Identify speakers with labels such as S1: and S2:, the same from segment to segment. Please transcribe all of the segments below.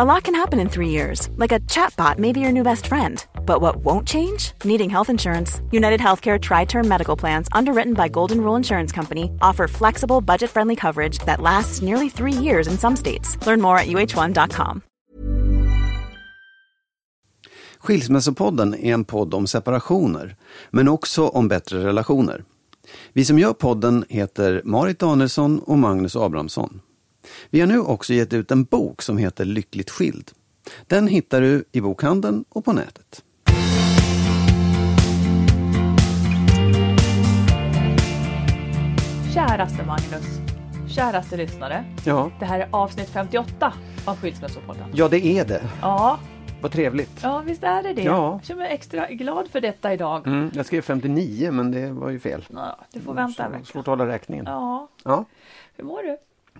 S1: A lot can happen in three years, like a chatbot may be your new best friend. But what won't change? Needing health insurance. United Healthcare Tri Term Medical Plans, underwritten by Golden Rule Insurance Company, offer flexible, budget friendly coverage that lasts nearly three years in some states. Learn more at uh1.com.
S2: Skilsmässopodden är en podd om separationer, men också om bättre relationer. Vi som gör podden heter Marit Danielsson och Magnus Abrahamsson. Vi har nu också gett ut en bok som heter Lyckligt skild. Den hittar du i bokhandeln och på nätet.
S3: Käraste Magnus, käraste lyssnare.
S2: Ja,
S3: Det här är avsnitt 58 av Skilsmässopodden.
S2: ja det är det.
S3: Ja,
S2: Vad trevligt.
S3: ja visst är det det.
S2: Ja.
S3: Jag känner mig extra glad för detta idag.
S2: Mm, jag skrev 59 men det var ju fel.
S3: Ja, du får vänta en vecka.
S2: svårt att hålla räkningen.
S3: Ja,
S2: Ja.
S3: hur mår du?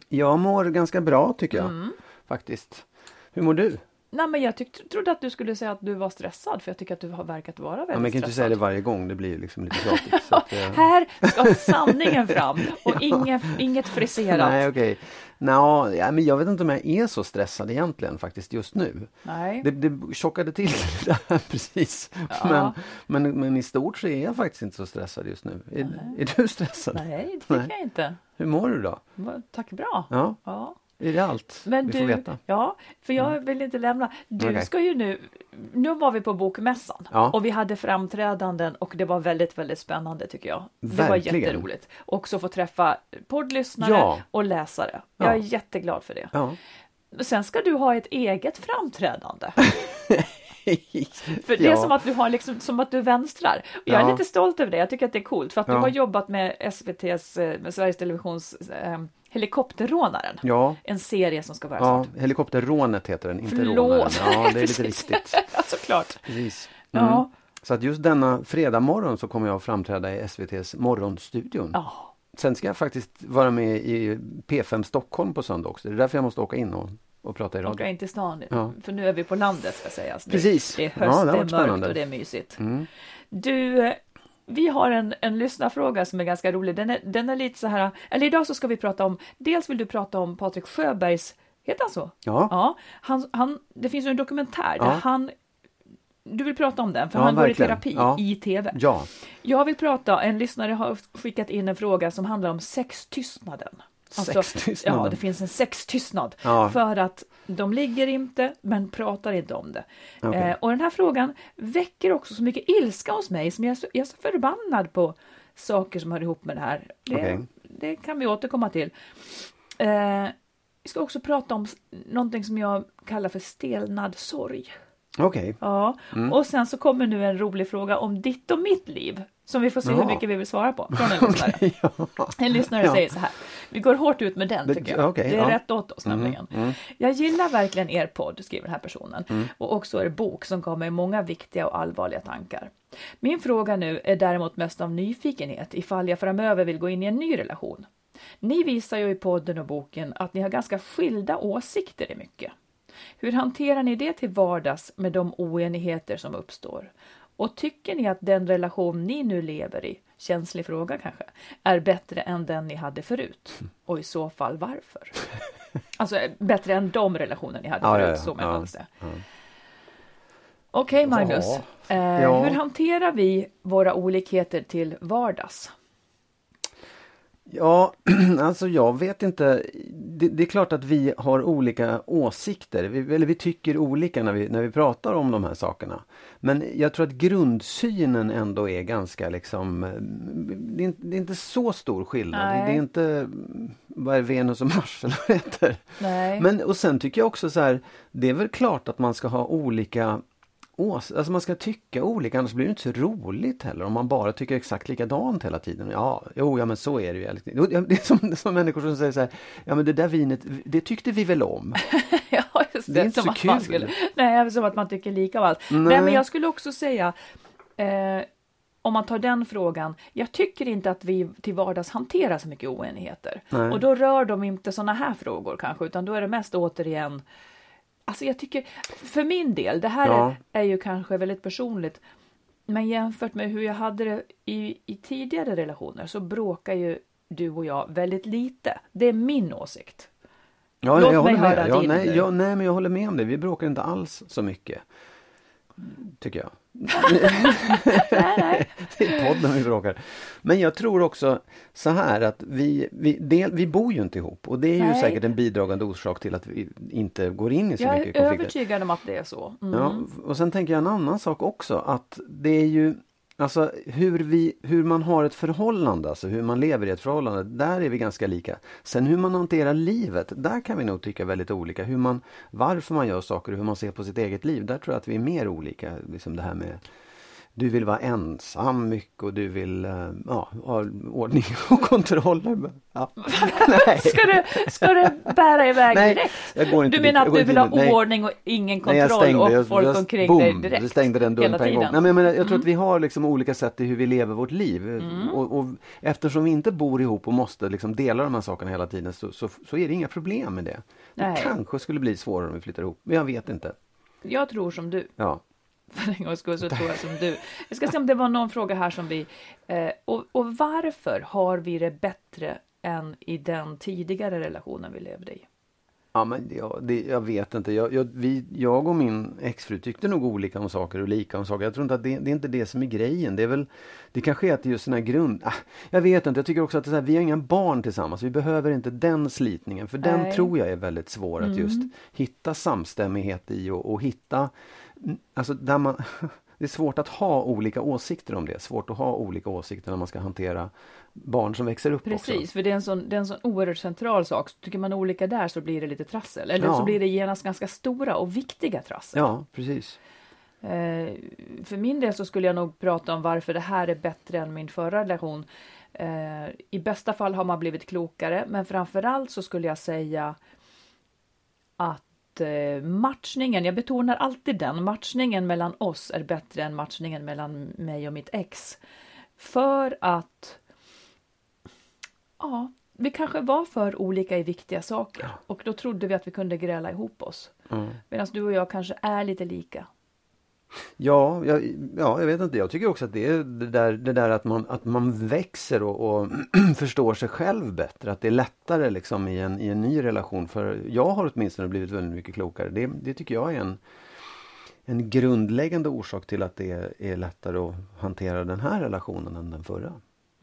S2: Jag mår ganska bra tycker jag.
S3: Mm.
S2: Faktiskt. Hur mår du?
S3: Nej, men jag tyck, trodde att du skulle säga att du var stressad för jag tycker att du har verkat vara väldigt
S2: Ja, men jag kan inte
S3: stressad.
S2: säga det varje gång, det blir liksom lite tjatigt. att, eh,
S3: Här ska sanningen fram och inget, inget friserat.
S2: Nej, okej. Nå, ja, men jag vet inte om jag är så stressad egentligen faktiskt just nu.
S3: Nej.
S2: Det, det tjockade till det där precis.
S3: Ja.
S2: Men, men, men i stort så är jag faktiskt inte så stressad just nu. Är, är du stressad?
S3: Nej, det tycker
S2: Nej.
S3: jag inte.
S2: Hur mår du då?
S3: Tack bra.
S2: Ja,
S3: Ja.
S2: Är det allt
S3: Men
S2: vi
S3: du,
S2: får veta?
S3: ja, för jag vill inte lämna. Du
S2: Okej.
S3: ska ju nu, nu var vi på bokmässan
S2: Ja.
S3: och vi hade framträdanden och det var väldigt, väldigt spännande tycker jag. Det var jätteroligt. Också få träffa poddlyssnare
S2: Ja.
S3: och läsare. Jag är
S2: Ja.
S3: jätteglad för det. Sen ska du ha ett eget framträdande. För det är
S2: Ja.
S3: som att du har liksom, som att du vänstrar. Och jag är
S2: Ja.
S3: lite stolt över det. Jag tycker att det är coolt för att du
S2: Ja.
S3: har jobbat med SVTs, eh, med Sveriges Televisions eh, Helikopterrånaren.
S2: Ja,
S3: En serie som ska vara
S2: ja,
S3: snart.
S2: helikopterrånet heter den, inte
S3: Förlåt.
S2: rånaren. Ja, det är lite viktigt.
S3: ja, såklart.
S2: Precis. Mm.
S3: Ja.
S2: Så att just denna fredag morgon så kommer jag att framträda i SVTs Morgonstudion.
S3: Ja.
S2: Sen ska jag faktiskt vara med i P5 Stockholm på söndag också. Det är därför jag måste åka in och, och prata i radio.
S3: Åka in till stan,
S2: Ja.
S3: för nu är vi på landet ska sägas. Det,
S2: Precis.
S3: Det är
S2: Ja,
S3: höst,
S2: det har
S3: det är mörkt
S2: spännande.
S3: och det är mysigt.
S2: Mm.
S3: Du, vi har en, en lyssnarfråga som är ganska rolig. Den är, den är lite så här, eller idag så ska vi prata om, dels vill du prata om Patrik Sjöbergs, heter han så?
S2: Ja.
S3: Ja, han, han, det finns ju en dokumentär
S2: Ja.
S3: där han du vill prata om den, för
S2: Ja,
S3: han går i
S2: verkligen.
S3: terapi
S2: Ja.
S3: i tv.
S2: Ja,
S3: Jag vill prata, en lyssnare har skickat in en fråga som handlar om sextystnaden.
S2: Sextystnaden?
S3: Ja, det finns en sextystnad.
S2: Ja.
S3: För att de ligger inte, men pratar inte om det.
S2: Okej.
S3: Eh, och den här frågan väcker också så mycket ilska hos mig, som jag är så, jag är så förbannad på saker som hör ihop med det här. Det,
S2: Okej.
S3: det kan vi återkomma till. Eh, vi ska också prata om någonting som jag kallar för stelnad sorg.
S2: okej.
S3: Ja, och sen så kommer nu en rolig fråga om ditt och mitt liv. Som vi får se hur
S2: Jaha.
S3: mycket vi vill svara på från en lyssnare.
S2: ja.
S3: En lyssnare
S2: Ja.
S3: säger så här. Vi går hårt ut med den tycker jag.
S2: okej,
S3: det är
S2: ja. Mm,
S3: rätt åt oss nämligen. Jag gillar verkligen er podd, skriver den här personen. Och också er bok som gav mig många viktiga och allvarliga tankar. Min fråga nu är däremot mest av nyfikenhet ifall jag framöver vill gå in i en ny relation. Ni visar ju i podden och boken att ni har ganska skilda åsikter i mycket. Hur hanterar ni det till vardags med de oenigheter som uppstår? Och tycker ni att den relation ni nu lever i, känslig fråga kanske, är bättre än den ni hade förut? Och i så fall varför? Alltså eh, bättre än de relationer ni hade
S2: Ja,
S3: förut,
S2: ja.
S3: så menar
S2: Ja,
S3: det. Okej Magnus,
S2: Ja.
S3: eh, hur hanterar vi våra olikheter till vardags?
S2: Ja, alltså jag vet inte. Det, det, är klart att vi har olika åsikter, vi, eller vi tycker olika när vi, när vi pratar om de här sakerna. Men jag tror att grundsynen ändå är ganska liksom, det är, inte, det är inte så stor skillnad. Nej. Det är inte, vad är Venus och Mars eller vad det heter? Nej. Men och sen tycker jag också så här, det är väl klart att man ska ha olika ås alltså man ska tycka olika, annars blir det inte så roligt heller om man bara tycker exakt likadant hela tiden. Ja, jo, ja men så är det ju. Det är som, som människor som säger så här, ja men det där vinet, det tyckte vi väl om.
S3: ja, just det. det är inte som så kul. Skulle, nej, som att man tycker lika av allt. Nej. nej men jag skulle också säga, eh, om man tar den frågan, jag tycker inte att vi till vardags hanterar så mycket oenigheter. Nej. Och då rör de inte sådana här frågor kanske, utan då är det mest återigen Alltså jag tycker, för min del, det här ja. är, är, ju kanske väldigt personligt, men jämfört med hur jag hade det i, i tidigare relationer så bråkar ju du och jag väldigt lite. Det är min åsikt.
S2: Ja, Låt jag mig håller höra med. Ja, din. Nej, ja, nej, men jag håller med om det. Vi bråkar inte alls så mycket. Tycker jag nej, nej. det är podden vi bråkar. Men jag tror också så här att vi, vi, del, vi bor ju inte ihop och det är ju nej. säkert en bidragande orsak till att vi inte går in i så
S3: jag
S2: mycket konflikter.
S3: Jag är övertygad om att det är så.
S2: Mm. Ja, och sen tänker jag en annan sak också att det är ju Alltså hur, vi, hur man har ett förhållande, alltså hur man lever i ett förhållande, där är vi ganska lika. Sen hur man hanterar livet, där kan vi nog tycka väldigt olika. Hur man, varför man gör saker och hur man ser på sitt eget liv, där tror jag att vi är mer olika. Liksom det här med du vill vara ensam mycket och du vill uh, ja, ha ordning och kontroll. Ja.
S3: ska, du, ska du bära iväg Nej, direkt? Jag går inte du menar att du vill ha Nej. ordning och ingen kontroll Nej, stängde, och jag, folk jag, omkring boom, dig direkt?
S2: Du stängde den dörren på en gång. Nej, men jag, jag tror mm. att vi har liksom olika sätt i hur vi lever vårt liv. Mm. Och, och, eftersom vi inte bor ihop och måste liksom dela de här sakerna hela tiden så, så, så är det inga problem med det. Det kanske skulle bli svårare om vi flyttar ihop, men jag vet inte.
S3: Jag tror som du. Ja för en gångs skull så tror jag som du. Jag ska se om det var någon fråga här som vi... Eh, och, och varför har vi det bättre än i den tidigare relationen vi levde i?
S2: Ja, men jag, det, jag vet inte. Jag, jag, vi, jag och min exfru tyckte nog olika om saker och lika om saker. Jag tror inte att det, det är inte det som är grejen. Det är väl, det kanske är att det är just den här grund... Ah, jag vet inte, jag tycker också att det här, vi har inga barn tillsammans. Vi behöver inte den slitningen. För den tror jag är väldigt svår att mm. just hitta samstämmighet i och, och hitta Alltså där man, det är svårt att ha olika åsikter om det. Svårt att ha olika åsikter när man ska hantera barn som växer upp
S3: Precis,
S2: också.
S3: för det är, en sån, det är en sån oerhört central sak. Tycker man olika där så blir det lite trassel. Eller ja. så blir det genast ganska stora och viktiga trassel.
S2: Ja, precis.
S3: Eh, för min del så skulle jag nog prata om varför det här är bättre än min förra relation. Eh, I bästa fall har man blivit klokare, men framförallt så skulle jag säga att Eh, matchningen, jag betonar alltid den, matchningen mellan oss är bättre än matchningen mellan mig och mitt ex. För att ja, vi kanske var för olika i viktiga saker och då trodde vi att vi kunde gräla ihop oss. Mm. Medan du och jag kanske är lite lika.
S2: Ja, jag, ja, jag vet inte. Jag tycker också att det är det där, det där att, man, att man växer och, och förstår sig själv bättre. Att det är lättare liksom i en, i en ny relation. För jag har åtminstone blivit väldigt mycket klokare. Det, det tycker jag är en, en grundläggande orsak till att det är, är lättare att hantera den här relationen än den förra.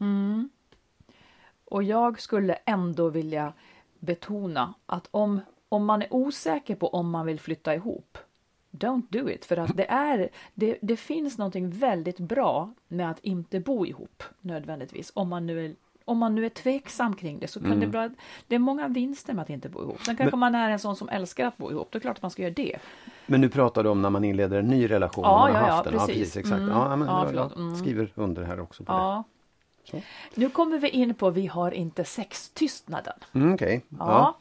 S3: Mm. Och jag skulle ändå vilja betona att om, om man är osäker på om man vill flytta ihop don't do it. För att det, är, det, det finns någonting väldigt bra med att inte bo ihop nödvändigtvis. Om man nu är, om man nu är tveksam kring det så kan mm. det bra. Det är många vinster med att inte bo ihop. Sen kanske Men, man är en sån som älskar att bo ihop. Det är klart att man ska göra det.
S2: Men nu pratar du om när man inleder en ny relation.
S3: Ja,
S2: ja,
S3: ja, precis. Ja, precis
S2: exakt. Mm. Ja, men, ja, jag, mm. skriver under här också på ja. det.
S3: Så. Nu kommer vi in på vi har inte sextystnaden.
S2: Mm, Okej. Okay.
S3: Ja. ja.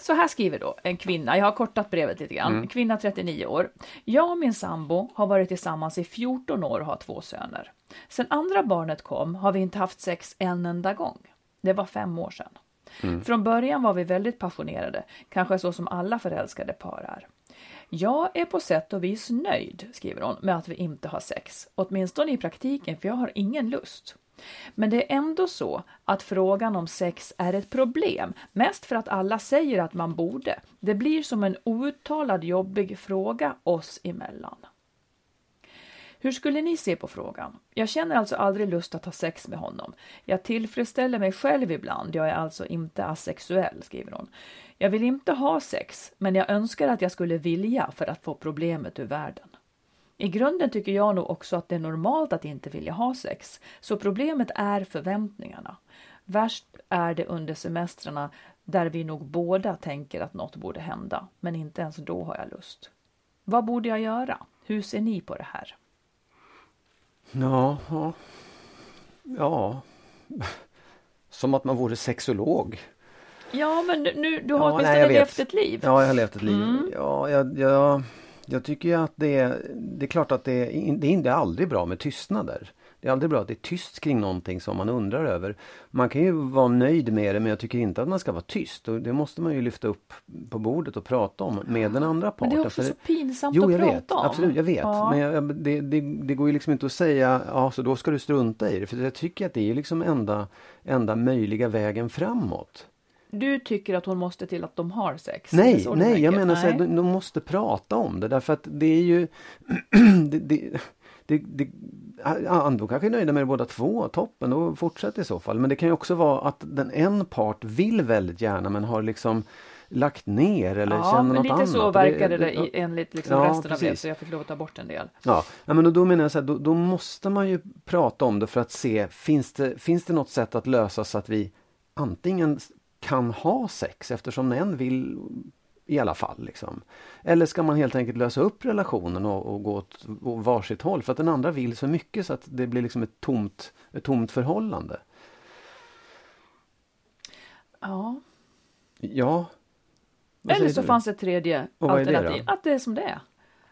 S3: Så här skriver då en kvinna, jag har kortat brevet lite grann, mm. kvinna 39 år. Jag och min sambo har varit tillsammans i 14 år och har två söner. Sen andra barnet kom har vi inte haft sex en enda gång. Det var fem år sedan. Mm. Från början var vi väldigt passionerade, kanske så som alla förälskade par är. Jag är på sätt och vis nöjd, skriver hon, med att vi inte har sex. Åtminstone i praktiken, för jag har ingen lust. Men det är ändå så att frågan om sex är ett problem, mest för att alla säger att man borde. Det blir som en outtalad jobbig fråga oss emellan. Hur skulle ni se på frågan? Jag känner alltså aldrig lust att ha sex med honom. Jag tillfredsställer mig själv ibland, jag är alltså inte asexuell, skriver hon. Jag vill inte ha sex, men jag önskar att jag skulle vilja för att få problemet ur världen. I grunden tycker jag nog också att det är normalt att inte vilja ha sex, så problemet är förväntningarna. Värst är det under semestrarna där vi nog båda tänker att något borde hända, men inte ens då har jag lust. Vad borde jag göra? Hur ser ni på det här?
S2: Ja, ja. Som att man vore sexolog.
S3: Ja, men nu, du har ja, åtminstone levt ett liv.
S2: Ja, jag har levt ett liv. Mm. Ja, jag, jag, jag tycker ju att det är, det är klart att det är, det är aldrig bra med tystnader. Det är aldrig bra att det är tyst kring någonting som man undrar över. Man kan ju vara nöjd med det men jag tycker inte att man ska vara tyst. Och det måste man ju lyfta upp på bordet och prata om med den andra parten.
S3: Men det är också så pinsamt
S2: jo,
S3: att
S2: prata
S3: vet,
S2: om. Absolut, jag vet. Ja. Men jag, det, det, det, går ju liksom inte att säga ja så då ska du strunta i det. För jag tycker att det är liksom enda, enda möjliga vägen framåt.
S3: Du tycker att hon måste till att de har sex?
S2: Nej, nej, jag menar så här, de, de, måste prata om det därför att det är ju det, det, det, det, då kanske är nöjda med det båda två, toppen, då fortsätt i så fall. Men det kan ju också vara att den en part vill väldigt gärna men har liksom lagt ner eller ja, känner något annat. Ja,
S3: lite så verkade det, det enligt liksom ja, resten precis. av det så jag fick lov att ta bort en del.
S2: Ja, ja men då menar jag så här, då, då, måste man ju prata om det för att se, finns det, finns det något sätt att lösa så att vi antingen kan ha sex eftersom en vill i alla fall. Liksom. Eller ska man helt enkelt lösa upp relationen och, och gå åt varsitt håll för att den andra vill så mycket så att det blir liksom ett tomt, ett tomt förhållande.
S3: Ja.
S2: Ja.
S3: Eller så du? fanns ett tredje alternativ, det att det är som det är.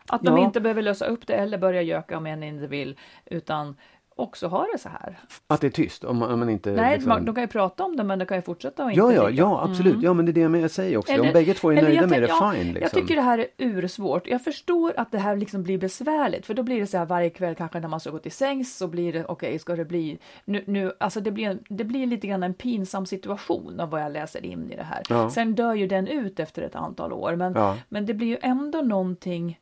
S3: Att de ja. inte behöver lösa upp det eller börja göka om en inte vill utan också ha det så här.
S2: Att det är tyst? Om man, om man inte,
S3: Nej, liksom... man, de kan ju prata om det men de kan ju fortsätta och
S2: inte Ja, ja, ja absolut. Mm. Ja, men det är det jag säger också. Eller, om bägge två är nöjda med det, ja, fine. Liksom.
S3: Jag tycker det här är ursvårt. Jag förstår att det här liksom blir besvärligt för då blir det så här varje kväll kanske när man ska gå till sängs så blir det okej, okay, ska det bli nu, nu alltså det blir, det blir lite grann en pinsam situation av vad jag läser in i det här. Ja. Sen dör ju den ut efter ett antal år men, ja. men det blir ju ändå någonting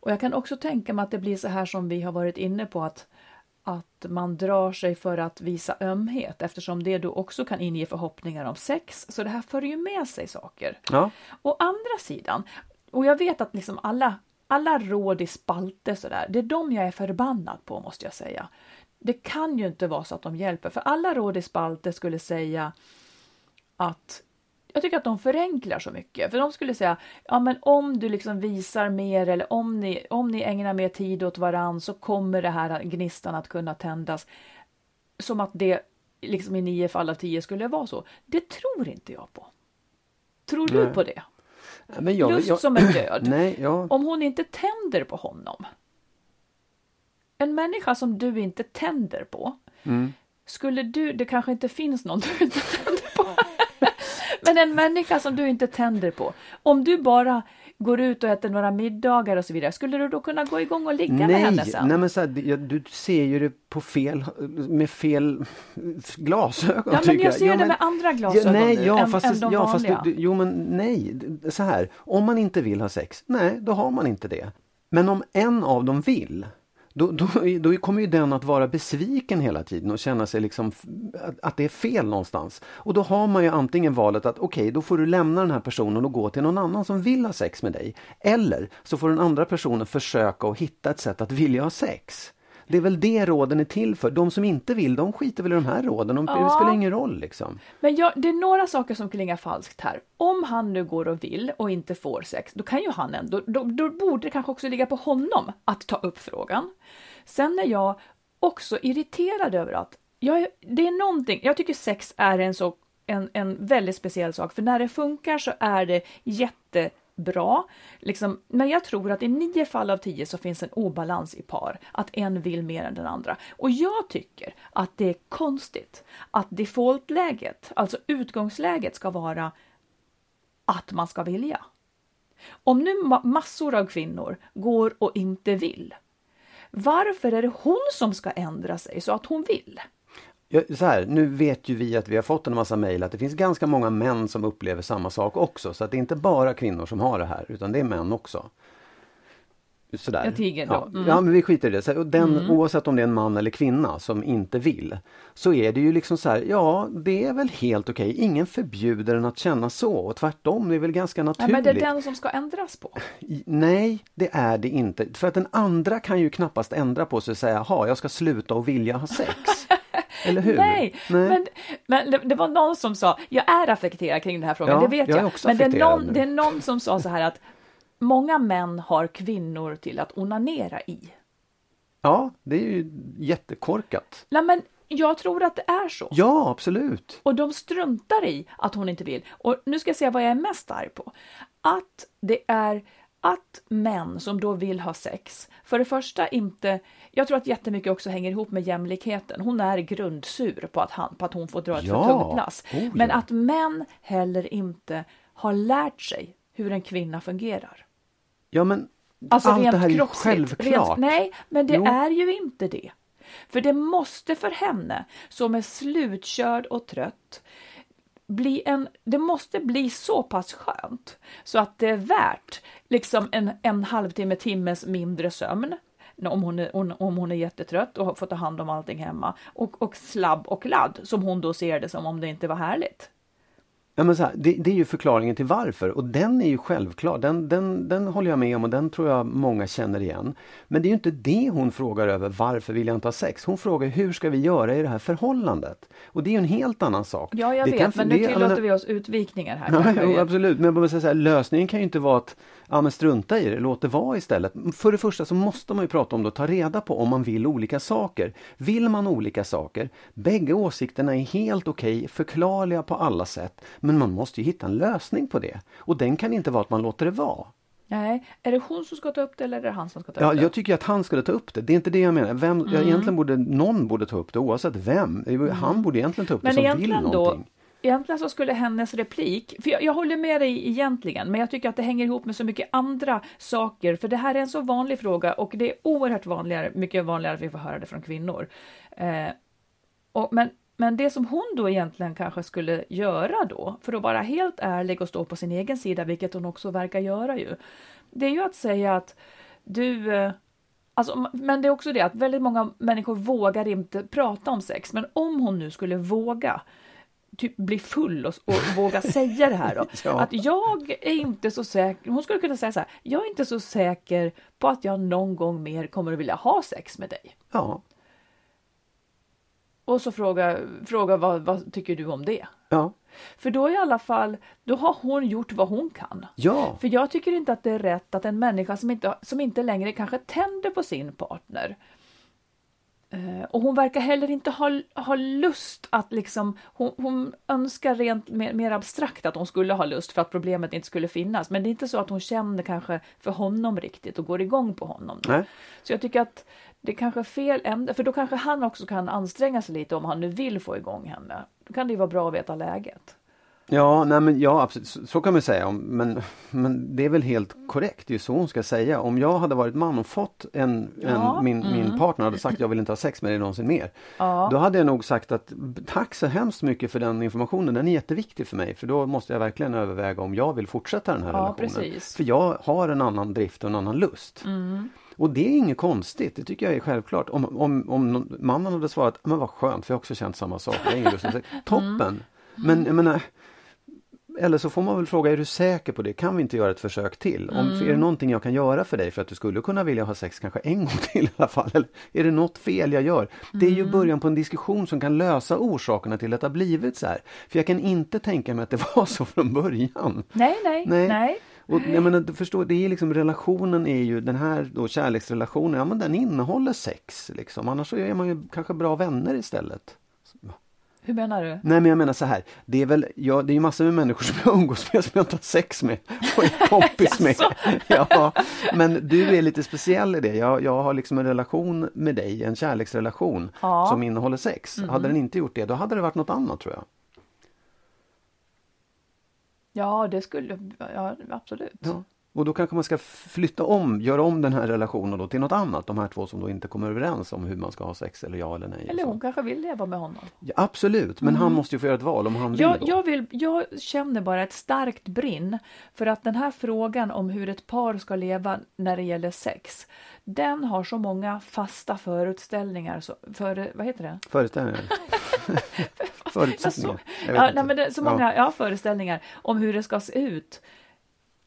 S3: och jag kan också tänka mig att det blir så här som vi har varit inne på att att man drar sig för att visa ömhet eftersom det då också kan inge förhoppningar om sex. Så det här för ju med sig saker.
S2: Ja.
S3: Å andra sidan, och jag vet att liksom alla, alla råd i spalter sådär, det är de jag är förbannad på måste jag säga. Det kan ju inte vara så att de hjälper, för alla råd i spalter skulle säga att jag tycker att de förenklar så mycket. För de skulle säga, ja men om du liksom visar mer eller om ni, om ni ägnar mer tid åt varann så kommer det här gnistan att kunna tändas. Som att det liksom i nio fall av tio skulle vara så. Det tror inte jag på. Tror du på det?
S2: Men jag,
S3: Lust
S2: jag,
S3: som är död.
S2: Nej, jag...
S3: Om hon inte tänder på honom. En människa som du inte tänder på. Mm. Skulle du, det kanske inte finns någon du inte tänder. Men en människa som du inte tänder på, om du bara går ut och äter några middagar och så vidare, skulle du då kunna gå igång och ligga nej, med henne sen?
S2: Nej, men så här, du ser ju det på fel, med fel glasögon.
S3: Ja, men jag ser ja, det men, med andra glasögon ja, nej, ja, än, fast, än de ja, vanliga.
S2: Fast, jo, men nej, så här, om man inte vill ha sex, nej, då har man inte det. Men om en av dem vill, då, då, då kommer ju den att vara besviken hela tiden och känna sig liksom att det är fel någonstans. Och då har man ju antingen valet att okej, okay, då får du lämna den här personen och gå till någon annan som vill ha sex med dig. Eller så får den andra personen försöka att hitta ett sätt att vilja ha sex. Det är väl det råden är till för. De som inte vill, de skiter väl i de här råden. De, ja. Det spelar ingen roll liksom.
S3: Men jag, det är några saker som klingar falskt här. Om han nu går och vill och inte får sex, då kan ju han ändå, då, då borde det kanske också ligga på honom att ta upp frågan. Sen är jag också irriterad över att jag, det är någonting, jag tycker sex är en så en, en väldigt speciell sak, för när det funkar så är det jätte bra. Liksom, men jag tror att i nio fall av tio så finns en obalans i par, att en vill mer än den andra. Och jag tycker att det är konstigt att defaultläget, alltså utgångsläget, ska vara att man ska vilja. Om nu massor av kvinnor går och inte vill, varför är det hon som ska ändra sig så att hon vill?
S2: Ja, så här, nu vet ju vi att vi har fått en massa mejl att det finns ganska många män som upplever samma sak också. Så att det är inte bara kvinnor som har det här utan det är män också. sådär.
S3: Jag tiger då.
S2: Ja,
S3: Mm.
S2: ja men vi skiter i det. Så, och den, Oavsett om det är en man eller kvinna som inte vill. Så är det ju liksom så här, ja det är väl helt okej. Ingen förbjuder en att känna så och tvärtom, det är väl ganska
S3: Ja,
S2: naturligt.
S3: men det är den som ska ändras på.
S2: Nej, det är det inte. För att den andra kan ju knappast ändra på sig och säga, jaha, jag ska sluta och vilja ha sex. Eller hur?
S3: Nej, men, men det, det var någon som sa, jag är affekterad kring den här frågan,
S2: Ja,
S3: det vet
S2: jag
S3: jag. men det är, någon,
S2: nu.
S3: det är någon som sa så här att många män har kvinnor till att onanera i.
S2: Ja, det är ju jättekorkat.
S3: Nej, men jag tror att det är så.
S2: Ja, absolut.
S3: Och de struntar i att hon inte vill. Och nu ska jag säga vad jag är mest arg på. Att det är att män som då vill ha sex, för det första inte, jag tror att jättemycket också hänger ihop med jämlikheten. Hon är grundsur på att, han, på att hon får dra ett
S2: Ja.
S3: för tungt lass.
S2: Oh, ja.
S3: Men att män heller inte har lärt sig hur en kvinna fungerar.
S2: Ja, men
S3: Alltså
S2: allt det här är ju självklart.
S3: Rent, nej, men det
S2: Jo.
S3: är ju inte det. För det måste för henne, som är slutkörd och trött, bli en, det måste bli så pass skönt så att det är värt liksom en, en halvtimme, timmes mindre sömn om hon, är, om hon är jättetrött och får ta hand om allting hemma och, och slabb och ladd som hon då ser det som om det inte var härligt.
S2: Ja, men så här, det, det är ju förklaringen till varför och den är ju självklar. Den, den, den håller jag med om och den tror jag många känner igen. Men det är ju inte det hon frågar över, varför vill jag inte ha sex? Hon frågar hur ska vi göra i det här förhållandet? Och det är ju en helt annan sak.
S3: Ja, jag
S2: det
S3: vet,
S2: kan-
S3: men nu
S2: det-
S3: tillåter
S2: menar-
S3: vi oss utvikningar här.
S2: Ja, jo, absolut, men jag bara säga lösningen kan ju inte vara att ja, men strunta i det, låt det vara istället. För det första så måste man ju prata om det och ta reda på om man vill olika saker. Vill man olika saker, bägge åsikterna är helt okej, förklarliga på alla sätt, men man måste ju hitta en lösning på det. Och den kan inte vara att man låter det vara.
S3: Nej, är det hon som ska ta upp det eller är det han som ska ta
S2: Ja,
S3: upp det?
S2: jag tycker att han skulle ta upp det. Det är inte det jag menar. Vem,
S3: Mm.
S2: ja, egentligen borde någon borde ta upp det oavsett vem. Han borde egentligen ta upp
S3: Men
S2: det som vill
S3: egentligen då,
S2: någonting.
S3: egentligen så skulle hennes replik, för jag, jag håller med dig egentligen, men jag tycker att det hänger ihop med så mycket andra saker, för det här är en så vanlig fråga och det är oerhört vanligare, mycket vanligare att vi får höra det från kvinnor. Eh, och, men, men det som hon då egentligen kanske skulle göra då, för att vara helt ärlig och stå på sin egen sida, vilket hon också verkar göra ju, det är ju att säga att du eh, Alltså, men det är också det att väldigt många människor vågar inte prata om sex. Men om hon nu skulle våga typ bli full och, och våga säga det här då.
S2: Ja.
S3: Att jag är inte så säker, hon skulle kunna säga så här, jag är inte så säker på att jag någon gång mer kommer att vilja ha sex med dig.
S2: Ja,
S3: Och så fråga, fråga vad, vad tycker du om det?
S2: ja,
S3: För då i alla fall, då har hon gjort vad hon kan.
S2: ja.
S3: För jag tycker inte att det är rätt att en människa som inte, som inte längre kanske tänder på sin partner eh, och hon verkar heller inte ha, ha lust att liksom, hon, hon önskar rent mer, mer abstrakt att hon skulle ha lust för att problemet inte skulle finnas. Men det är inte så att hon känner kanske för honom riktigt och går igång på honom. Så jag tycker att det kanske är fel ämne, för då kanske han också kan anstränga sig lite om han nu vill få igång henne. Då kan det ju vara bra att veta läget.
S2: Ja, nej men ja, absolut. Så, så kan man säga. Men, men det är väl helt korrekt. Det är så hon ska säga. Om jag hade varit man och fått en,
S3: Ja,
S2: en min, min partner hade sagt jag vill inte ha sex med dig någonsin mer.
S3: Ja.
S2: Då hade jag nog sagt att tack så hemskt mycket för den informationen. Den är jätteviktig för mig. För då måste jag verkligen överväga om jag vill fortsätta den här
S3: Ja,
S2: relationen.
S3: precis.
S2: För jag har en annan drift och en annan lust. Och det är inget konstigt, det tycker jag är självklart. Om, om, om mannen hade svarat, men vad skönt, för jag har också känt samma sak. Jag ingen lust att sex." Toppen! Men jag menar, eller så får man väl fråga, är du säker på det? Kan vi inte göra ett försök till? Om, Är det någonting jag kan göra för dig för att du skulle kunna vilja ha sex kanske en gång till i alla fall? Eller är det något fel jag gör? Det är ju början på en diskussion som kan lösa orsakerna till att det har blivit så här. För jag kan inte tänka mig att det var så från början.
S3: Nej, nej,
S2: Nej.
S3: nej.
S2: Och jag menar, du förstår, det är liksom relationen är ju den här då kärleksrelationen, ja men den innehåller sex liksom. Annars så är man ju kanske bra vänner istället.
S3: Hur menar du?
S2: Nej men jag menar så här, det är väl, ja, det är ju massor med människor som jag umgås med som jag inte har sex med och är kompis med. Ja, men du är lite speciell i det. Jag, jag har liksom en relation med dig, en kärleksrelation
S3: Ja.
S2: som innehåller sex. Hade den inte gjort det, då hade det varit något annat tror jag.
S3: Ja, det skulle, ja absolut.
S2: Ja. Och då kanske man ska flytta om, göra om den här relationen då till något annat. De här två som då inte kommer överens om hur man ska ha sex eller ja eller nej.
S3: Eller hon kanske vill leva med honom.
S2: Ja, absolut, men mm. han måste ju få göra ett val om han vill.
S3: Jag, jag, vill. jag känner bara ett starkt brinn för att den här frågan om hur ett par ska leva när det gäller sex, den har så många fasta föreställningar. Så, för, vad heter det?
S2: Föreställningar. Förutsättningar.
S3: Ja, nej, men det, så många ja. ja. föreställningar om hur det ska se ut.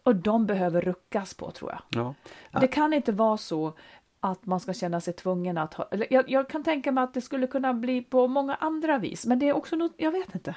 S3: Och de behöver ruckas på tror jag. Ja. ja. Det kan inte vara så att man ska känna sig tvungen att ha, jag, jag, kan tänka mig att det skulle kunna bli på många andra vis, men det är också något, jag vet inte.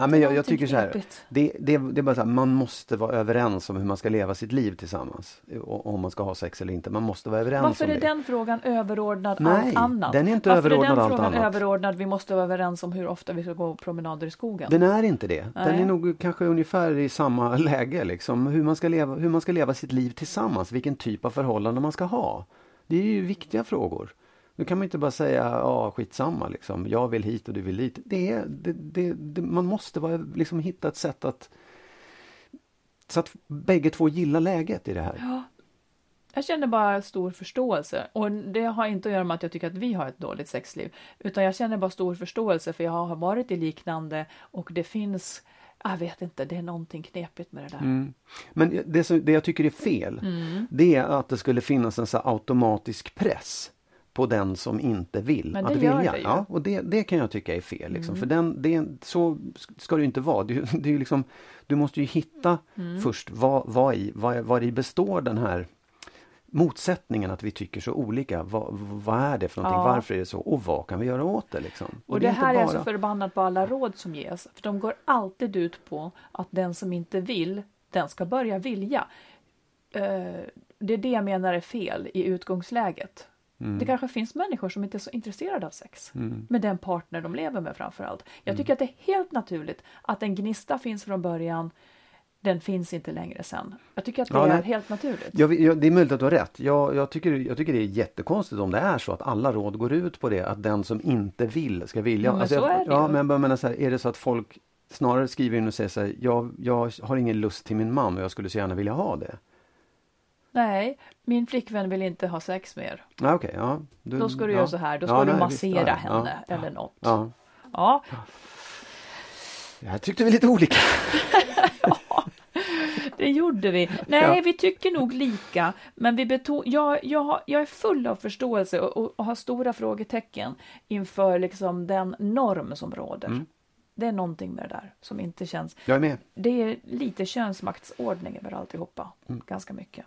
S2: Ja, men jag, jag tycker så här, det, det, det är bara så här, man måste vara överens om hur man ska leva sitt liv tillsammans. Om man ska ha sex eller inte, man måste vara överens
S3: Varför
S2: om det.
S3: Varför är den frågan överordnad Nej, allt annat?
S2: den är inte
S3: Varför
S2: överordnad
S3: allt annat.
S2: Varför är den frågan
S3: överordnad? Vi måste vara överens om hur ofta vi ska gå promenader i skogen.
S2: Den är inte det. Nej. Den är nog kanske ungefär i samma läge liksom. Hur man, ska leva, hur man ska leva sitt liv tillsammans, vilken typ av förhållande man ska ha. Det är ju viktiga frågor. Nu kan man inte bara säga ja skitsamma liksom. Jag vill hit och du vill dit. Det det, det, det, man måste vara, liksom hitta ett sätt att så att bägge två gillar läget i det här.
S3: Ja. Jag känner bara stor förståelse och det har inte att göra med att jag tycker att vi har ett dåligt sexliv utan jag känner bara stor förståelse för jag har varit i liknande och det finns jag vet inte, det är någonting knepigt med det där. Mm.
S2: Men det, som, det jag tycker är fel, mm. det är att det skulle finnas en så automatisk press på den som inte vill
S3: Men
S2: det att
S3: vilja.
S2: Det ja, och det, det kan jag tycka är fel. Liksom. Mm. För den, det, så ska det inte vara. Det, det är liksom, du måste ju hitta mm. först vad, vad, i, vad, vad i består den här motsättningen att vi tycker så olika. Vad, vad är det för någonting? Ja. Varför är det så? Och vad kan vi göra åt det? Liksom?
S3: Och, och det, det här är, bara... är så förbannat på alla råd som ges. För De går alltid ut på att den som inte vill, den ska börja vilja. Uh, det är det jag menar är fel i utgångsläget. Mm. Det kanske finns människor som inte är så intresserade av sex mm. med den partner de lever med framförallt. Jag mm. tycker att det är helt naturligt att en gnista finns från början. Den finns inte längre sen. Jag tycker att det ja, är helt naturligt.
S2: Ja, det är möjligt att du har rätt. Jag, jag, tycker, jag tycker det är jättekonstigt om det är så att alla råd går ut på det. Att den som inte vill ska vilja.
S3: Ja, men alltså, så är det
S2: ja, men jag menar så här, är det så att folk snarare skriver in och säger så här, jag, jag har ingen lust till min man och jag skulle så gärna vilja ha det.
S3: Nej, min flickvän vill inte ha sex mer.
S2: Ah, okay, ja.
S3: Du, då ska du ja. göra så här, då ska ja, du nej, massera visst, henne eller något. Ja. ja.
S2: Jag tyckte vi lite olika.
S3: ja, det gjorde vi. Nej, vi tycker nog lika, men vi beton jag, jag, jag är full av förståelse och, och, och har stora frågetecken inför liksom den norm som råder. Mm. Det är någonting med det där som inte känns...
S2: Jag är med.
S3: Det är lite könsmaktsordning över alltihopa. Mm. Ganska mycket.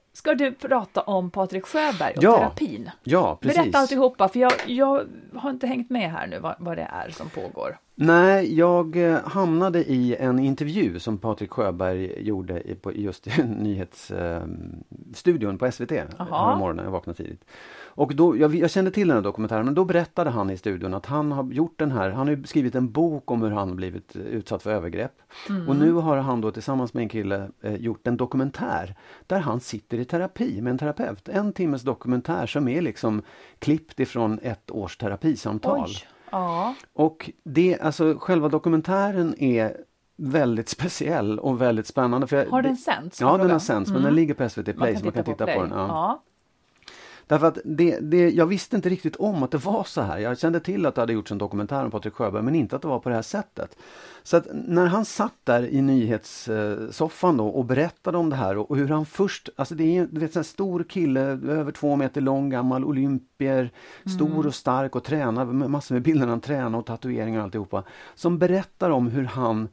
S3: ska du prata om Patrik Sjöberg och ja, terapin.
S2: Ja, precis.
S3: Berätta alltihopa, för jag, jag har inte hängt med här nu vad, vad det är som pågår.
S2: Nej, jag eh, hamnade i en intervju som Patrik Sjöberg gjorde på just nyhetsstudion på SVT Aha. morgonen. Jag vaknade tidigt. Och då, jag, jag, kände till den här dokumentären men då berättade han i studion att han har gjort den här, han har skrivit en bok om hur han blivit utsatt för övergrepp. Mm. Och nu har han då tillsammans med en kille eh, gjort en dokumentär där han sitter i terapi med en terapeut. En timmes dokumentär som är liksom klippt ifrån ett års terapisamtal. Oj. Ja. Och det, alltså själva dokumentären är väldigt speciell och väldigt spännande.
S3: För jag, har den sänts?
S2: Ja, den har sänts mm. men den ligger på SVT Play så man kan titta på, på den. Ja. ja. Därför att det, det, jag visste inte riktigt om att det var så här. Jag kände till att det hade gjorts en dokumentär om Patrik Sjöberg men inte att det var på det här sättet. Så att när han satt där i nyhetssoffan då och berättade om det här och, hur han först, alltså det är vet, en stor kille, över två meter lång, gammal olympier, stor mm. och stark och tränar, massor med bilder han tränar och tatueringar och alltihopa. Som berättar om hur han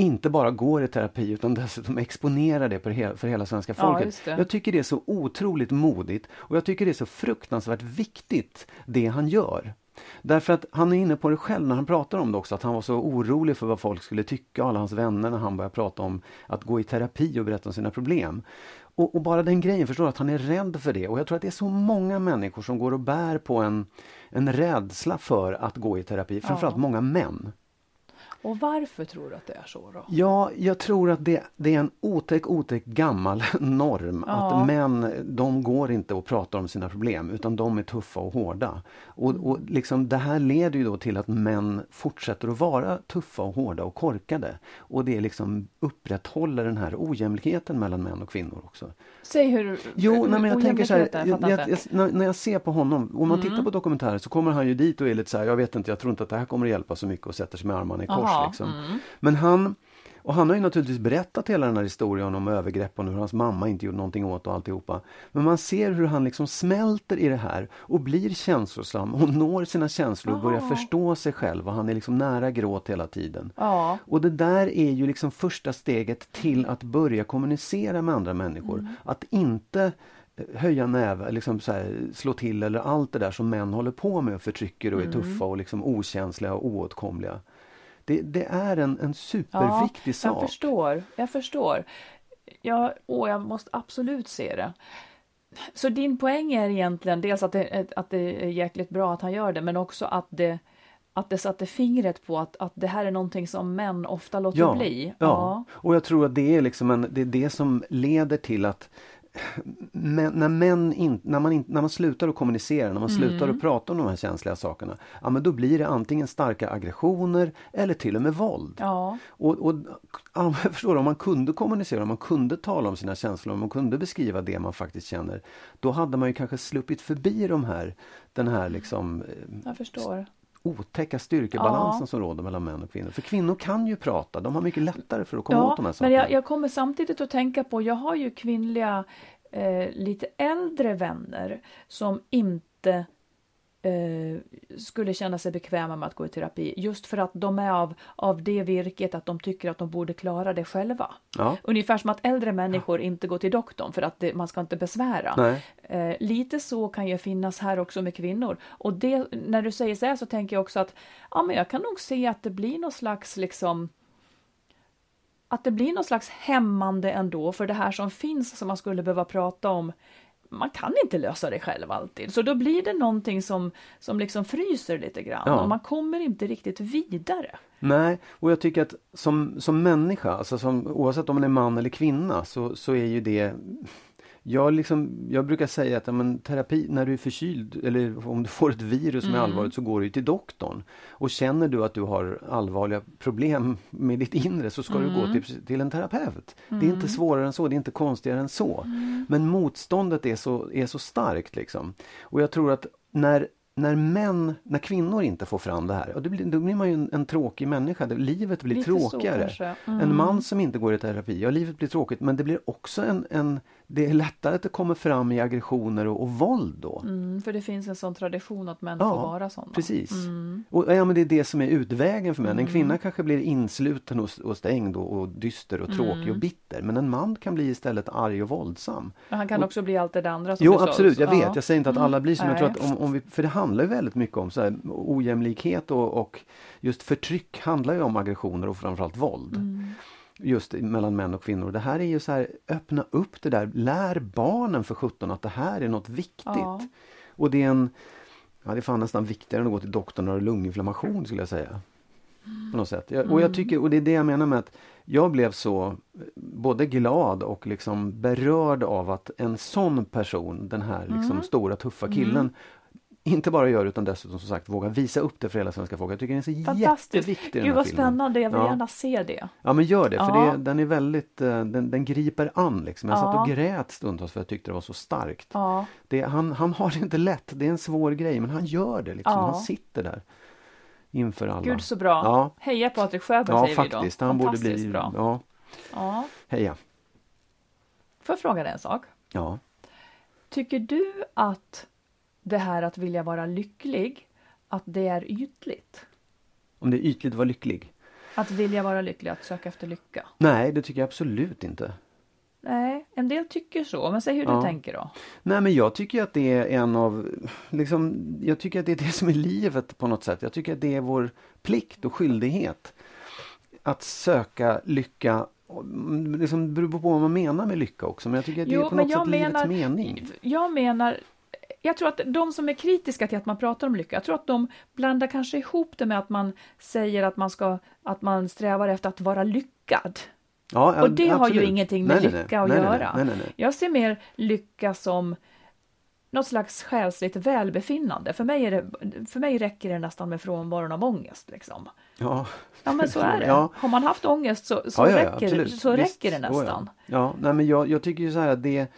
S2: inte bara går i terapi utan dessutom exponerar det för, he för hela svenska folket. Ja, jag tycker det är så otroligt modigt och jag tycker det är så fruktansvärt viktigt det han gör. Därför att han är inne på det själv när han pratar om det också, att han var så orolig för vad folk skulle tycka, alla hans vänner, när han började prata om att gå i terapi och berätta om sina problem. Och, och, bara den grejen, förstår att han är rädd för det. Och jag tror att det är så många människor som går och bär på en, en rädsla för att gå i terapi, framförallt ja. många män.
S3: Och varför tror du att det är så? Då?
S2: Ja, jag tror att det, det är en otäck, otäck gammal norm ja. att män, de går inte och pratar om sina problem utan de är tuffa och hårda. Och, och liksom, det här leder ju då till att män fortsätter att vara tuffa och hårda och korkade. Och det liksom upprätthåller den här ojämlikheten mellan män och kvinnor också.
S3: Säg hur
S2: Jo, nej, men jag tänker så här, jag, jag, jag, när, när jag ser på honom, om man mm. tittar på dokumentären så kommer han ju dit och är lite så här, jag vet inte, jag tror inte att det här kommer att hjälpa så mycket och sätter sig med armarna i kors. Liksom. Mm. Men han och han har ju naturligtvis berättat hela den här historien om övergreppen och hur hans mamma inte gjorde någonting åt och alltihopa. Men man ser hur han liksom smälter i det här och blir känslosam och når sina känslor och börjar förstå sig själv och han är liksom nära gråt hela tiden. Ja. Och det där är ju liksom första steget till att börja kommunicera med andra människor. Mm. Att inte eh, höja näve, liksom här, slå till eller allt det där som män håller på med och förtrycker och är mm. tuffa och liksom okänsliga och oåtkomliga. Det, det är en, en superviktig ja, sak.
S3: Jag förstår, jag förstår. Ja, åh, jag måste absolut se det. Så din poäng är egentligen dels att det, att det är jäkligt bra att han gör det, men också att det att det satte fingret på att, att det här är någonting som män ofta låter
S2: ja,
S3: bli. Ja.
S2: ja, och jag tror att det är liksom en, det är det som leder till att men, när, män in, när, man in, när man slutar att kommunicera, när man mm. slutar att prata om de här känsliga sakerna, ja men då blir det antingen starka aggressioner eller till och med våld. Ja. Och, och ja, förstår du, om man kunde kommunicera, om man kunde tala om sina känslor, om man kunde beskriva det man faktiskt känner, då hade man ju kanske sluppit förbi de här, den här liksom
S3: eh, Jag förstår
S2: otäcka styrkebalansen ja. som råder mellan män och kvinnor. För kvinnor kan ju prata, de har mycket lättare för att komma ja, åt de här sakerna.
S3: Men jag, jag kommer samtidigt att tänka på, jag har ju kvinnliga eh, lite äldre vänner som inte skulle känna sig bekväma med att gå i terapi just för att de är av, av det virket att de tycker att de borde klara det själva. Ja. Ungefär som att äldre människor ja. inte går till doktorn för att det, man ska inte besvära. Eh, lite så kan ju finnas här också med kvinnor. Och det, när du säger så här så tänker jag också att ja, men jag kan nog se att det blir någon slags liksom att det blir någon slags hämmande ändå för det här som finns som man skulle behöva prata om man kan inte lösa det själv alltid. Så då blir det någonting som, som liksom fryser lite grann ja. och man kommer inte riktigt vidare.
S2: Nej, och jag tycker att som, som människa, alltså som, oavsett om man är man eller kvinna, så, så är ju det jag, liksom, jag brukar säga att men, terapi, när du är förkyld eller om du får ett virus som mm. är allvarligt så går du till doktorn. Och känner du att du har allvarliga problem med ditt inre så ska mm. du gå mm. till, till en terapeut. Mm. Det är inte mm. svårare än så, det är inte konstigare än så. Mm. Men motståndet är så, är så starkt liksom. Och jag tror att när när män, när kvinnor inte får fram det här, och då blir, då blir man ju en, en tråkig människa. Livet blir Lite tråkigare. Mm. En man som inte går i terapi, ja livet blir tråkigt men det blir också en, en det är lättare att det kommer fram i aggressioner och, och våld då.
S3: Mm, för det finns en sån tradition att män ja, får vara sådana.
S2: Precis. Mm. Och, ja, men det är det som är utvägen för män. En mm. kvinna kanske blir insluten och, och stängd och, och dyster och tråkig och mm. bitter. Men en man kan bli istället arg och våldsam.
S3: Men han kan också bli allt det andra som
S2: Jo absolut, jag vet. Jag säger inte att alla blir så. Men jag tror att om, om vi, för det handlar ju väldigt mycket om så här, ojämlikhet och, och just förtryck handlar ju om aggressioner och framförallt våld.
S3: Mm.
S2: Just mellan män och kvinnor. Det här är ju så här, öppna upp det där, lär barnen för 17 att det här är något viktigt.
S3: Ja.
S2: Och det är en, ja det är fan nästan viktigare än att gå till doktorn och ha lunginflammation skulle jag säga. På något sätt. Jag, och jag tycker, och det är det jag menar med att jag blev så både glad och liksom berörd av att en sån person, den här liksom stora tuffa killen, inte bara gör utan dessutom som sagt vågar visa upp det för hela svenska folket. Jag tycker den är så jätteviktig den
S3: Gud vad
S2: filmen.
S3: spännande, jag vill
S2: Ja.
S3: gärna se det.
S2: Ja men gör det, för
S3: Ja.
S2: det, den är väldigt, eh, den, den griper an liksom. Jag satt
S3: Ja.
S2: och grät stundtals för jag tyckte det var så starkt.
S3: Ja.
S2: Det, han, han har det inte lätt, det är en svår grej men han gör det liksom. Han sitter där inför alla.
S3: Gud så bra.
S2: Ja.
S3: Heja Patrik Sjöberg
S2: Ja
S3: säger vi då.
S2: faktiskt, han borde bli...
S3: bra.
S2: Ja,
S3: Ja.
S2: heja.
S3: Får jag fråga dig en sak?
S2: Ja.
S3: Tycker du att det här att vilja vara lycklig, att det är ytligt?
S2: Om det är ytligt att vara lycklig?
S3: Att vilja vara lycklig, att söka efter lycka?
S2: Nej, det tycker jag absolut inte.
S3: Nej, en del tycker så, men säg hur
S2: Ja.
S3: du tänker då.
S2: Nej men jag tycker att det är en av, liksom, jag tycker att det är det som är livet på något sätt. Jag tycker att det är vår plikt och skyldighet att söka lycka. mm, Liksom beror på vad man menar med lycka också, men jag tycker att det är på något sätt livets mening.
S3: Jag menar, jag tror att de som är kritiska till att man pratar om lycka, jag tror att de blandar kanske ihop det med att man säger att man ska, att man strävar efter att vara lyckad.
S2: Ja,
S3: Och det har ju
S2: absolut.
S3: ingenting med
S2: Nej,
S3: lycka att
S2: nej, nej,
S3: göra.
S2: Nej, nej.
S3: Jag ser mer lycka som något slags själsligt välbefinnande. För mig, är det, för mig räcker det nästan med frånvaron av ångest. Liksom.
S2: Ja,
S3: Ja men så är det.
S2: Ja.
S3: Har man haft ångest så, så,
S2: ja, ja,
S3: räcker,
S2: absolut.
S3: så räcker det nästan.
S2: Ja, nej, men jag, jag tycker ju så här att det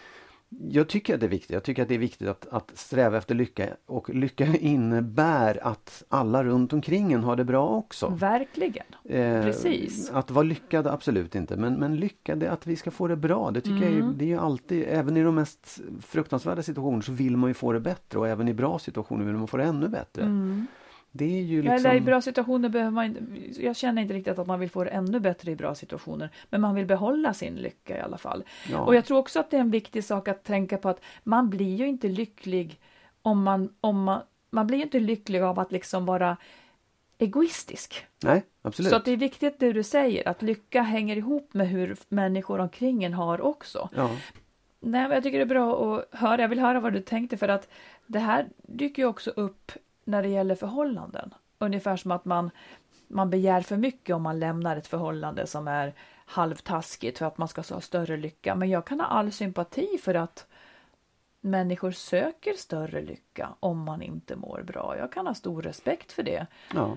S2: jag tycker att det är viktigt. Jag tycker att det är viktigt att, att sträva efter lycka och lycka innebär att alla runt omkring en har det bra också.
S3: Verkligen.
S2: Eh,
S3: Precis.
S2: Att vara lyckad, absolut inte. Men, men lyckad, att vi ska få det bra. Det tycker jag
S3: Mm.
S2: är, det är ju alltid, även i de mest fruktansvärda situationer så vill man ju få det bättre och även i bra situationer vill man få det ännu bättre. Det är ju liksom...
S3: Eller i bra situationer behöver man jag känner inte riktigt att man vill få det ännu bättre i bra situationer, men man vill behålla sin lycka i alla fall.
S2: Ja.
S3: Och jag tror också att det är en viktig sak att tänka på att man blir ju inte lycklig om man, om man, man blir ju inte lycklig av att liksom vara egoistisk.
S2: Nej, absolut.
S3: Så att det är viktigt det du säger, att lycka hänger ihop med hur människor omkring en har också.
S2: ja.
S3: Nej, men jag tycker det är bra att höra. Jag vill höra vad du tänkte för att det här dyker ju också upp när det gäller förhållanden. Ungefär som att man, man begär för mycket om man lämnar ett förhållande som är halvtaskigt för att man ska ha större lycka. Men jag kan ha all sympati för att människor söker större lycka om man inte mår bra. Jag kan ha stor respekt för det.
S2: ja.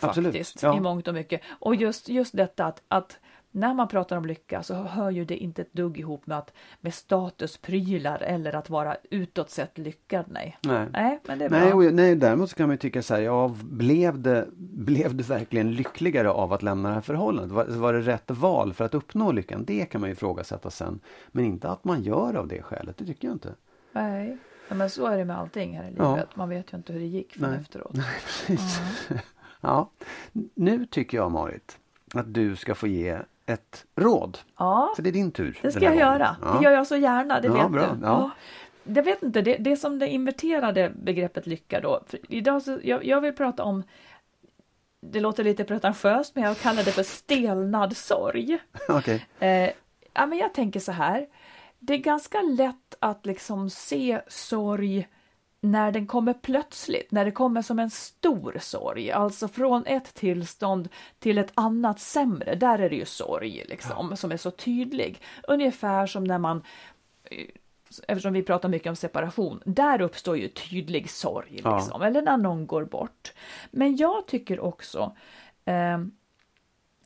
S2: Absolut,
S3: Faktiskt,
S2: ja.
S3: i mångt och mycket. Och just, just detta att, att när man pratar om lycka så hör ju det inte ett dugg ihop med, att, med statusprylar eller att vara utåt sett lyckad. Nej,
S2: Nej.
S3: nej men det är
S2: Nej,
S3: bra.
S2: och, nej, däremot så kan man ju tycka så här, ja, blev, det, blev du verkligen lyckligare av att lämna det här förhållandet? Var, var det rätt val för att uppnå lyckan? Det kan man ju ifrågasätta sen. Men inte att man gör av det skälet, det tycker jag inte.
S3: Nej. Ja, men så är det med allting här i
S2: Ja.
S3: livet. Man vet ju inte hur det gick från
S2: Nej.
S3: efteråt.
S2: Precis. Ja. Nu tycker jag, Marit, att du ska få ge ett råd.
S3: Ja,
S2: För det är din tur.
S3: det ska jag
S2: gången.
S3: göra.
S2: Ja.
S3: Det gör jag så gärna, det
S2: Ja,
S3: vet
S2: bra.
S3: du.
S2: Ja.
S3: Jag vet inte, det, det är som det inverterade begreppet lycka då. För idag så, jag, jag vill prata om det låter lite pretentiöst, men jag kallar det för stelnad sorg.
S2: Okej.
S3: Eh, ja, men jag tänker så här. Det är ganska lätt att liksom se sorg när den kommer plötsligt, när det kommer som en stor sorg, alltså från ett tillstånd till ett annat sämre. Där är det ju sorg liksom, som är så tydlig. Ungefär som när man eh, Eftersom vi pratar mycket om separation, där uppstår ju tydlig sorg.
S2: Ja.
S3: Liksom, Eller när någon går bort. Men jag tycker också eh,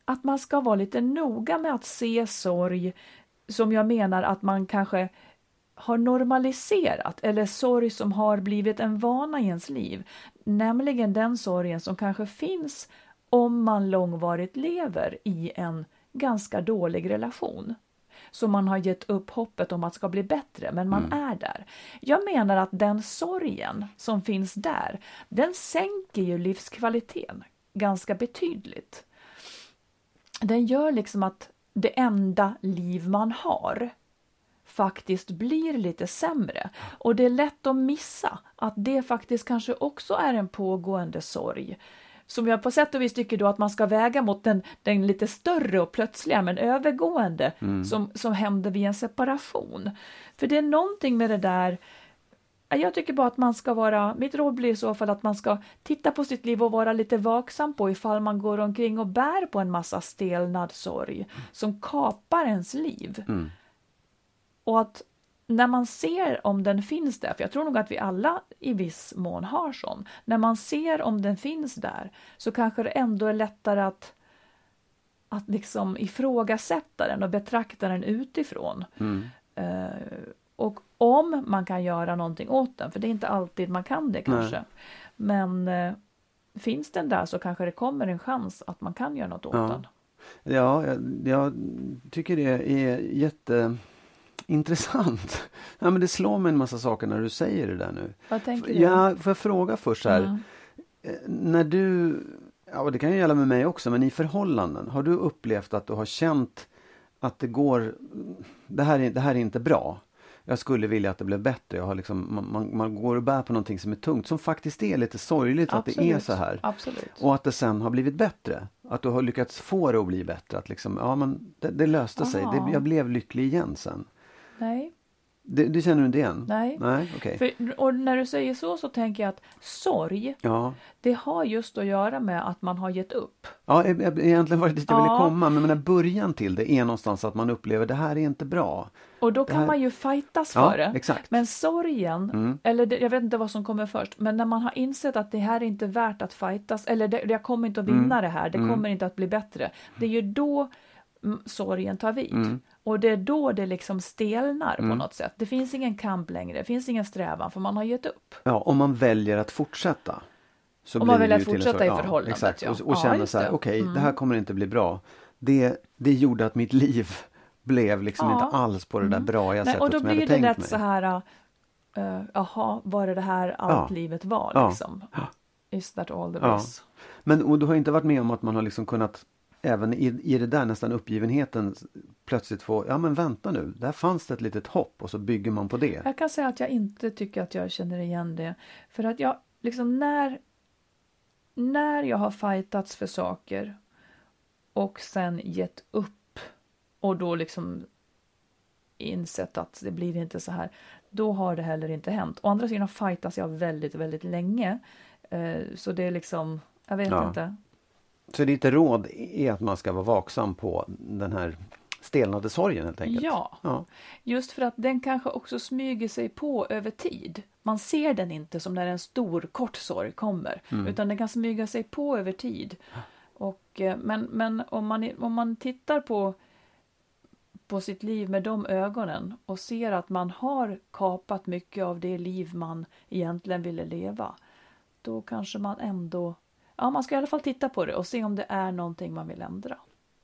S3: att man ska vara lite noga med att se sorg som jag menar att man kanske har normaliserat eller sorg som har blivit en vana i ens liv. Nämligen den sorgen som kanske finns om man långvarigt lever i en ganska dålig relation. Så man har gett upp hoppet om att det ska bli bättre, men man är där. Jag menar att den sorgen som finns där, den sänker ju livskvaliteten ganska betydligt. Den gör liksom att det enda liv man har faktiskt blir lite sämre. Och det är lätt att missa att det faktiskt kanske också är en pågående sorg. Som jag på sätt och vis tycker då att man ska väga mot den, den lite större och plötsliga men övergående mm. som, som händer vid en separation. För det är någonting med det där jag tycker bara att man ska vara, mitt råd blir i så fall att man ska titta på sitt liv och vara lite vaksam på ifall man går omkring och bär på en massa stelnad sorg mm. som kapar ens liv. Mm. Och att när man ser om den finns där, för jag tror nog att vi alla i viss mån har sån, när man ser om den finns där så kanske det ändå är lättare att att liksom ifrågasätta den och betrakta den utifrån. Mm. Uh, och om man kan göra någonting åt den, för det är inte alltid man kan det kanske. Nej. Men uh, finns den där så kanske det kommer en chans att man kan göra något åt
S2: ja.
S3: den.
S2: Ja, jag, jag tycker det är jätte Intressant. Ja, men det slår mig en massa saker när du säger det där nu.
S3: Vad tänker du?
S2: Ja, får jag fråga först här. Mm. När du, ja det kan ju gälla med mig också, men i förhållanden. Har du upplevt att du har känt att det går, det här är, det här är inte bra. Jag skulle vilja att det blev bättre. Jag har liksom, man, man går och bär på någonting som är tungt, som faktiskt är lite sorgligt Absolut. att det är så här.
S3: Absolut.
S2: Och att det sen har blivit bättre. Att du har lyckats få det att bli bättre. Att liksom, ja men det, det löste Aha. sig. Det, jag blev lycklig igen sen.
S3: Nej.
S2: Det, det, känner du inte igen?
S3: Nej.
S2: Nej okay.
S3: För, och när du säger så så tänker jag att sorg,
S2: ja.
S3: det har just att göra med att man har gett upp.
S2: Ja, egentligen var det dit jag ja. ville komma, men den början till det är någonstans att man upplever det här är inte bra.
S3: Och då kan här... man ju fightas för
S2: ja,
S3: det.
S2: Exakt.
S3: Men sorgen, mm. eller det, jag vet inte vad som kommer först, men när man har insett att det här är inte värt att fightas, eller det, jag kommer inte att vinna mm. det här, det mm. kommer inte att bli bättre. Det är ju då sorgen tar vid. Mm. Och det är då det liksom stelnar mm. på något sätt. Det finns ingen kamp längre, det finns ingen strävan för man har gett upp.
S2: Ja, om man väljer att fortsätta.
S3: Så om man väljer att fortsätta i förhållandet.
S2: Ja, exakt. Ja. Och, och ja, känner så här, okej, okay, mm. det här kommer inte bli bra. Det, det gjorde att mitt liv blev liksom inte alls på det där mm. bra jag sättet
S3: Och då
S2: blir
S3: det lätt mig. så här, uh, jaha, var det det här allt livet var liksom? Is that all there is?
S2: Men och du har inte varit med om att man har liksom kunnat även i, i det där nästan uppgivenheten plötsligt få, ja men vänta nu, där fanns det ett litet hopp och så bygger man på det.
S3: Jag kan säga att jag inte tycker att jag känner igen det. För att jag, liksom när, när jag har fightats för saker och sen gett upp och då liksom insett att det blir inte så här, då har det heller inte hänt. Å andra sidan fightas jag väldigt, väldigt länge. Eh, så det är liksom, jag vet ja. inte.
S2: Så ditt råd är att man ska vara vaksam på den här stelnade sorgen helt enkelt?
S3: Ja. ja, just för att den kanske också smyger sig på över tid. Man ser den inte som när en stor kort sorg kommer, mm. utan den kan smyga sig på över tid. Och, eh, men men om, man, om man tittar på, på sitt liv med de ögonen och ser att man har kapat mycket av det liv man egentligen ville leva, då kanske man ändå ja, man ska i alla fall titta på det och se om det är någonting man vill ändra.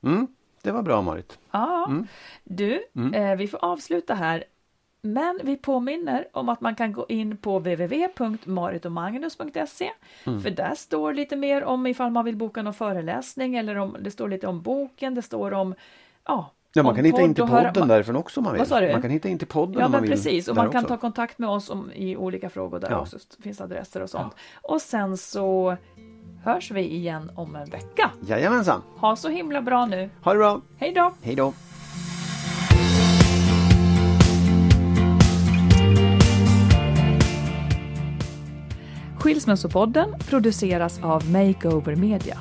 S2: Mm, det var bra Marit.
S3: Ja, mm. du, mm. Eh, vi får avsluta här. Men vi påminner om att man kan gå in på www.maritomagnus.se mm. för där står lite mer om ifall man vill boka någon föreläsning eller om det står lite om boken, det står om ja,
S2: Ja, man kan hitta in till podden höra... därifrån också om man vill.
S3: Vad sa du?
S2: Man kan hitta in till podden
S3: Ja,
S2: om man
S3: precis.
S2: Vill,
S3: och man kan också. ta kontakt med oss om, i olika frågor där ja. också. finns adresser och sånt. Ja. Och sen så hörs vi igen om en vecka.
S2: Jajamensan.
S3: Ha så himla bra nu.
S2: Ha det bra.
S3: Hej då.
S2: Hej då.
S3: Skilsmässopodden produceras av Makeover Media.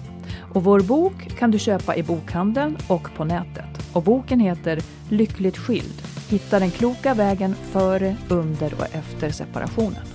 S3: Och vår bok kan du köpa i bokhandeln och på nätet. Och boken heter Lyckligt skild. Hitta den kloka vägen före, under och efter separationen.